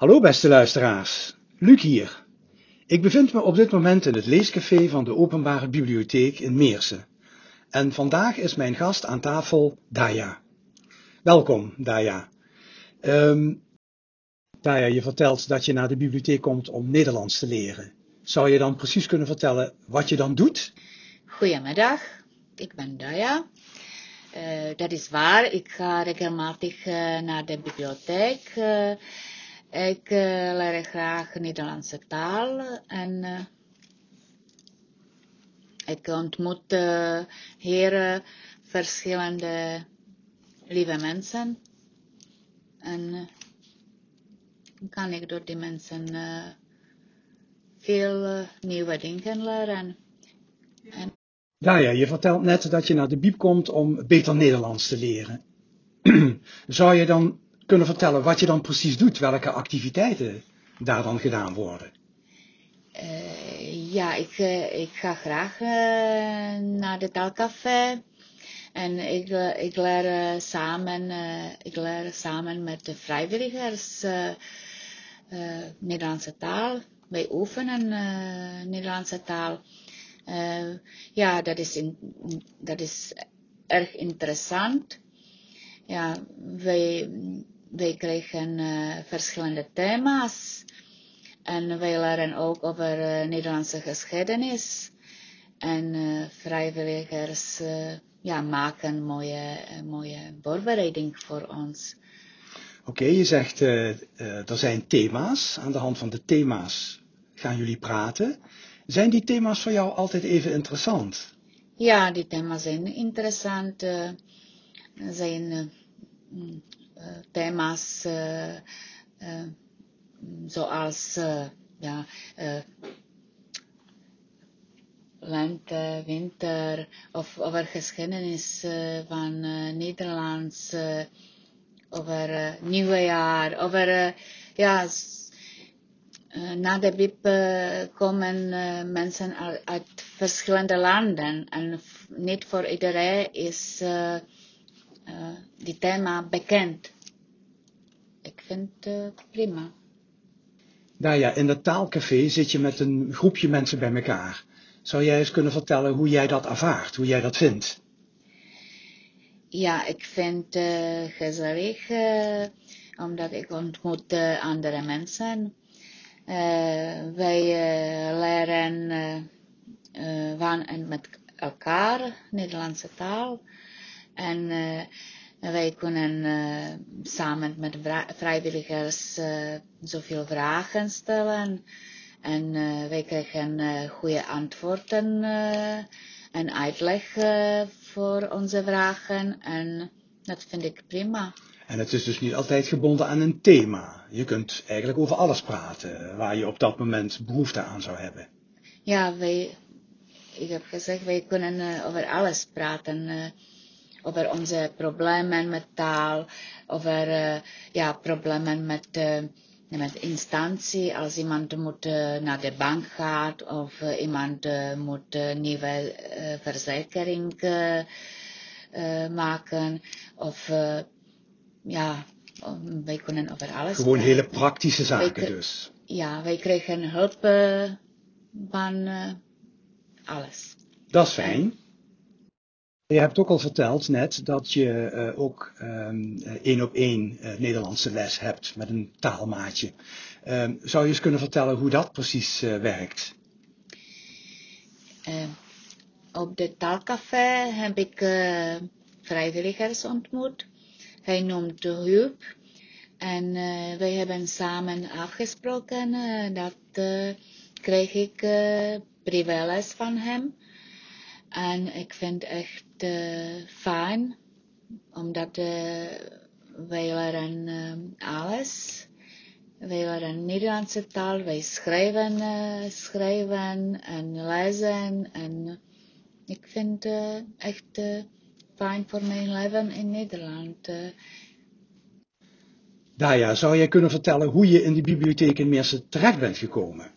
Hallo beste luisteraars, Luc hier. Ik bevind me op dit moment in het leescafé van de Openbare Bibliotheek in Meersen. En vandaag is mijn gast aan tafel Daya. Welkom, Daya. Um, Daya, je vertelt dat je naar de bibliotheek komt om Nederlands te leren. Zou je dan precies kunnen vertellen wat je dan doet? Goedemiddag, ik ben Daya. Uh, dat is waar, ik ga regelmatig uh, naar de bibliotheek. Uh, ik leer graag Nederlandse taal en ik ontmoet hier verschillende lieve mensen. En kan ik door die mensen veel nieuwe dingen leren. En ja, ja, je vertelt net dat je naar de Biep komt om beter Nederlands te leren. Zou je dan kunnen vertellen wat je dan precies doet, welke activiteiten daar dan gedaan worden? Uh, ja, ik, uh, ik ga graag uh, naar de taalcafé. En ik, ik leer samen, ik leer samen met de vrijwilligers Nederlandse taal. Wij oefenen Nederlandse taal. Ja, dat is, in, dat is erg interessant. Ja, wij, wij krijgen uh, verschillende thema's. En wij leren ook over uh, Nederlandse geschiedenis. En vrijwilligers ja, maken mooie, mooie voorbereiding voor ons. Oké, okay, je zegt er zijn thema's. Aan de hand van de thema's gaan jullie praten. Zijn die thema's voor jou altijd even interessant? Ja, die thema's zijn interessant. Zijn uh, thema's zoals ja, lente, winter of over geschiedenis van Nederlands, over nieuwjaar, over ja, na de BIP komen mensen uit verschillende landen en niet voor iedereen is die thema bekend. Ik vind het prima. Nou ja, in dat taalcafé zit je met een groepje mensen bij elkaar. Zou jij eens kunnen vertellen hoe jij dat ervaart, hoe jij dat vindt? Ja, ik vind het gezellig, omdat ik ontmoet andere mensen. Wij leren van en met elkaar Nederlandse taal. En wij kunnen samen met vrijwilligers zoveel vragen stellen. En wij krijgen goede antwoorden en uitleg voor onze vragen. En dat vind ik prima. En het is dus niet altijd gebonden aan een thema. Je kunt eigenlijk over alles praten waar je op dat moment behoefte aan zou hebben. Ja, wij, ik heb gezegd, wij kunnen over alles praten. Over onze problemen met taal, over uh, ja, problemen met, met instantie, als iemand moet naar de bank gaat of iemand moet nieuwe verzekering maken of ja, wij kunnen over alles. Gewoon hele praktische zaken dus. Ja, wij krijgen hulp van alles. Dat is fijn. Je hebt ook al verteld net dat je uh, ook um, één op één Nederlandse les hebt met een taalmaatje. Um, zou je eens kunnen vertellen hoe dat precies werkt? op de taalcafé heb ik vrijwilligers ontmoet hij noemt hulp. En wij hebben samen afgesproken dat krijg ik privéles van hem. En ik vind het echt fijn, omdat wij leren alles. Wij leren Nederlandse taal, wij schrijven, schrijven en lezen. En ik vind het echt fijn voor mijn leven in Nederland. Uh. Daya, zou jij kunnen vertellen hoe je in de bibliotheek in Meersen terecht bent gekomen?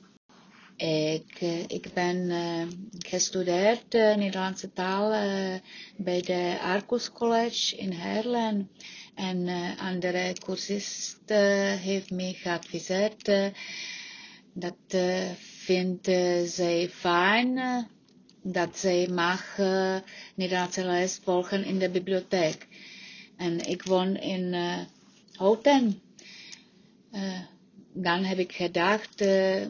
Ik, uh, ik ben uh, gestudeerd uh, Nederlandse taal bij de Arcus College in Haarlem. En andere cursist heeft mij geadviseerd. dat vindt zij fijn. dat zij mag Nederlandse les volgen in de bibliotheek. En ik woon in Houten. Dan heb ik gedacht, uh,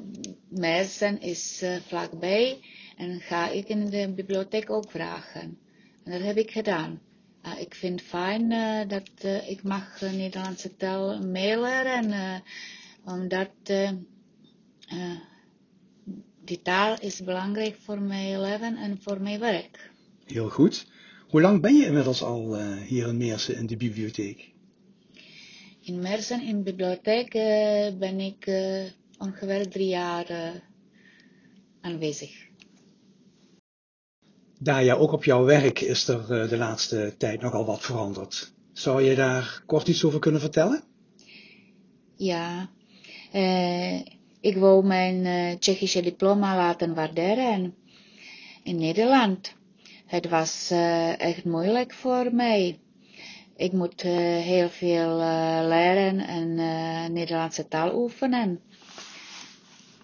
Mersen is uh, vlakbij en ga ik in de bibliotheek ook vragen. En dat heb ik gedaan. Uh, ik vind het fijn uh, dat ik mag Nederlandse taal meeleren, uh, omdat die taal is belangrijk voor mijn leven en voor mijn werk. Heel goed. Hoe lang ben je inmiddels al hier in Meersen in de bibliotheek? In Mersen in de bibliotheek ben ik uh, ongeveer drie jaar uh, aanwezig. Daja, ook op jouw werk is er uh, de laatste tijd nogal wat veranderd. Zou je daar kort iets over kunnen vertellen? Ja, ik wou mijn Tsjechische diploma laten waarderen in Nederland. Het was echt moeilijk voor mij. Ik moet uh, heel veel uh, leren en uh, Nederlandse taal oefenen.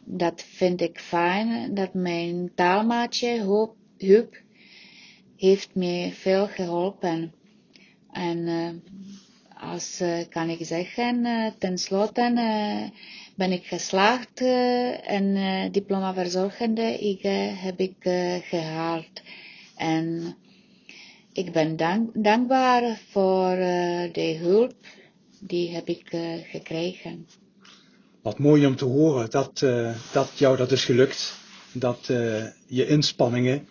Dat vind ik fijn, dat mijn taalmaatje Huub heeft me veel geholpen. En als kan ik zeggen, tenslotte ben ik geslaagd en diploma verzorgende uh, heb ik gehaald. En ik ben dank, dankbaar voor uh, de hulp die heb ik uh, gekregen. Wat mooi om te horen dat, uh, dat jou dat is gelukt. Dat je inspanningen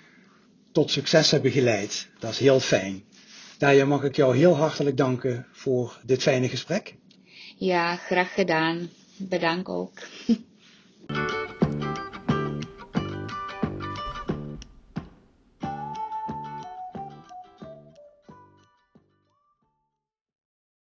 tot succes hebben geleid. Dat is heel fijn. Daarom mag ik jou heel hartelijk danken voor dit fijne gesprek. Ja, graag gedaan. Bedankt ook.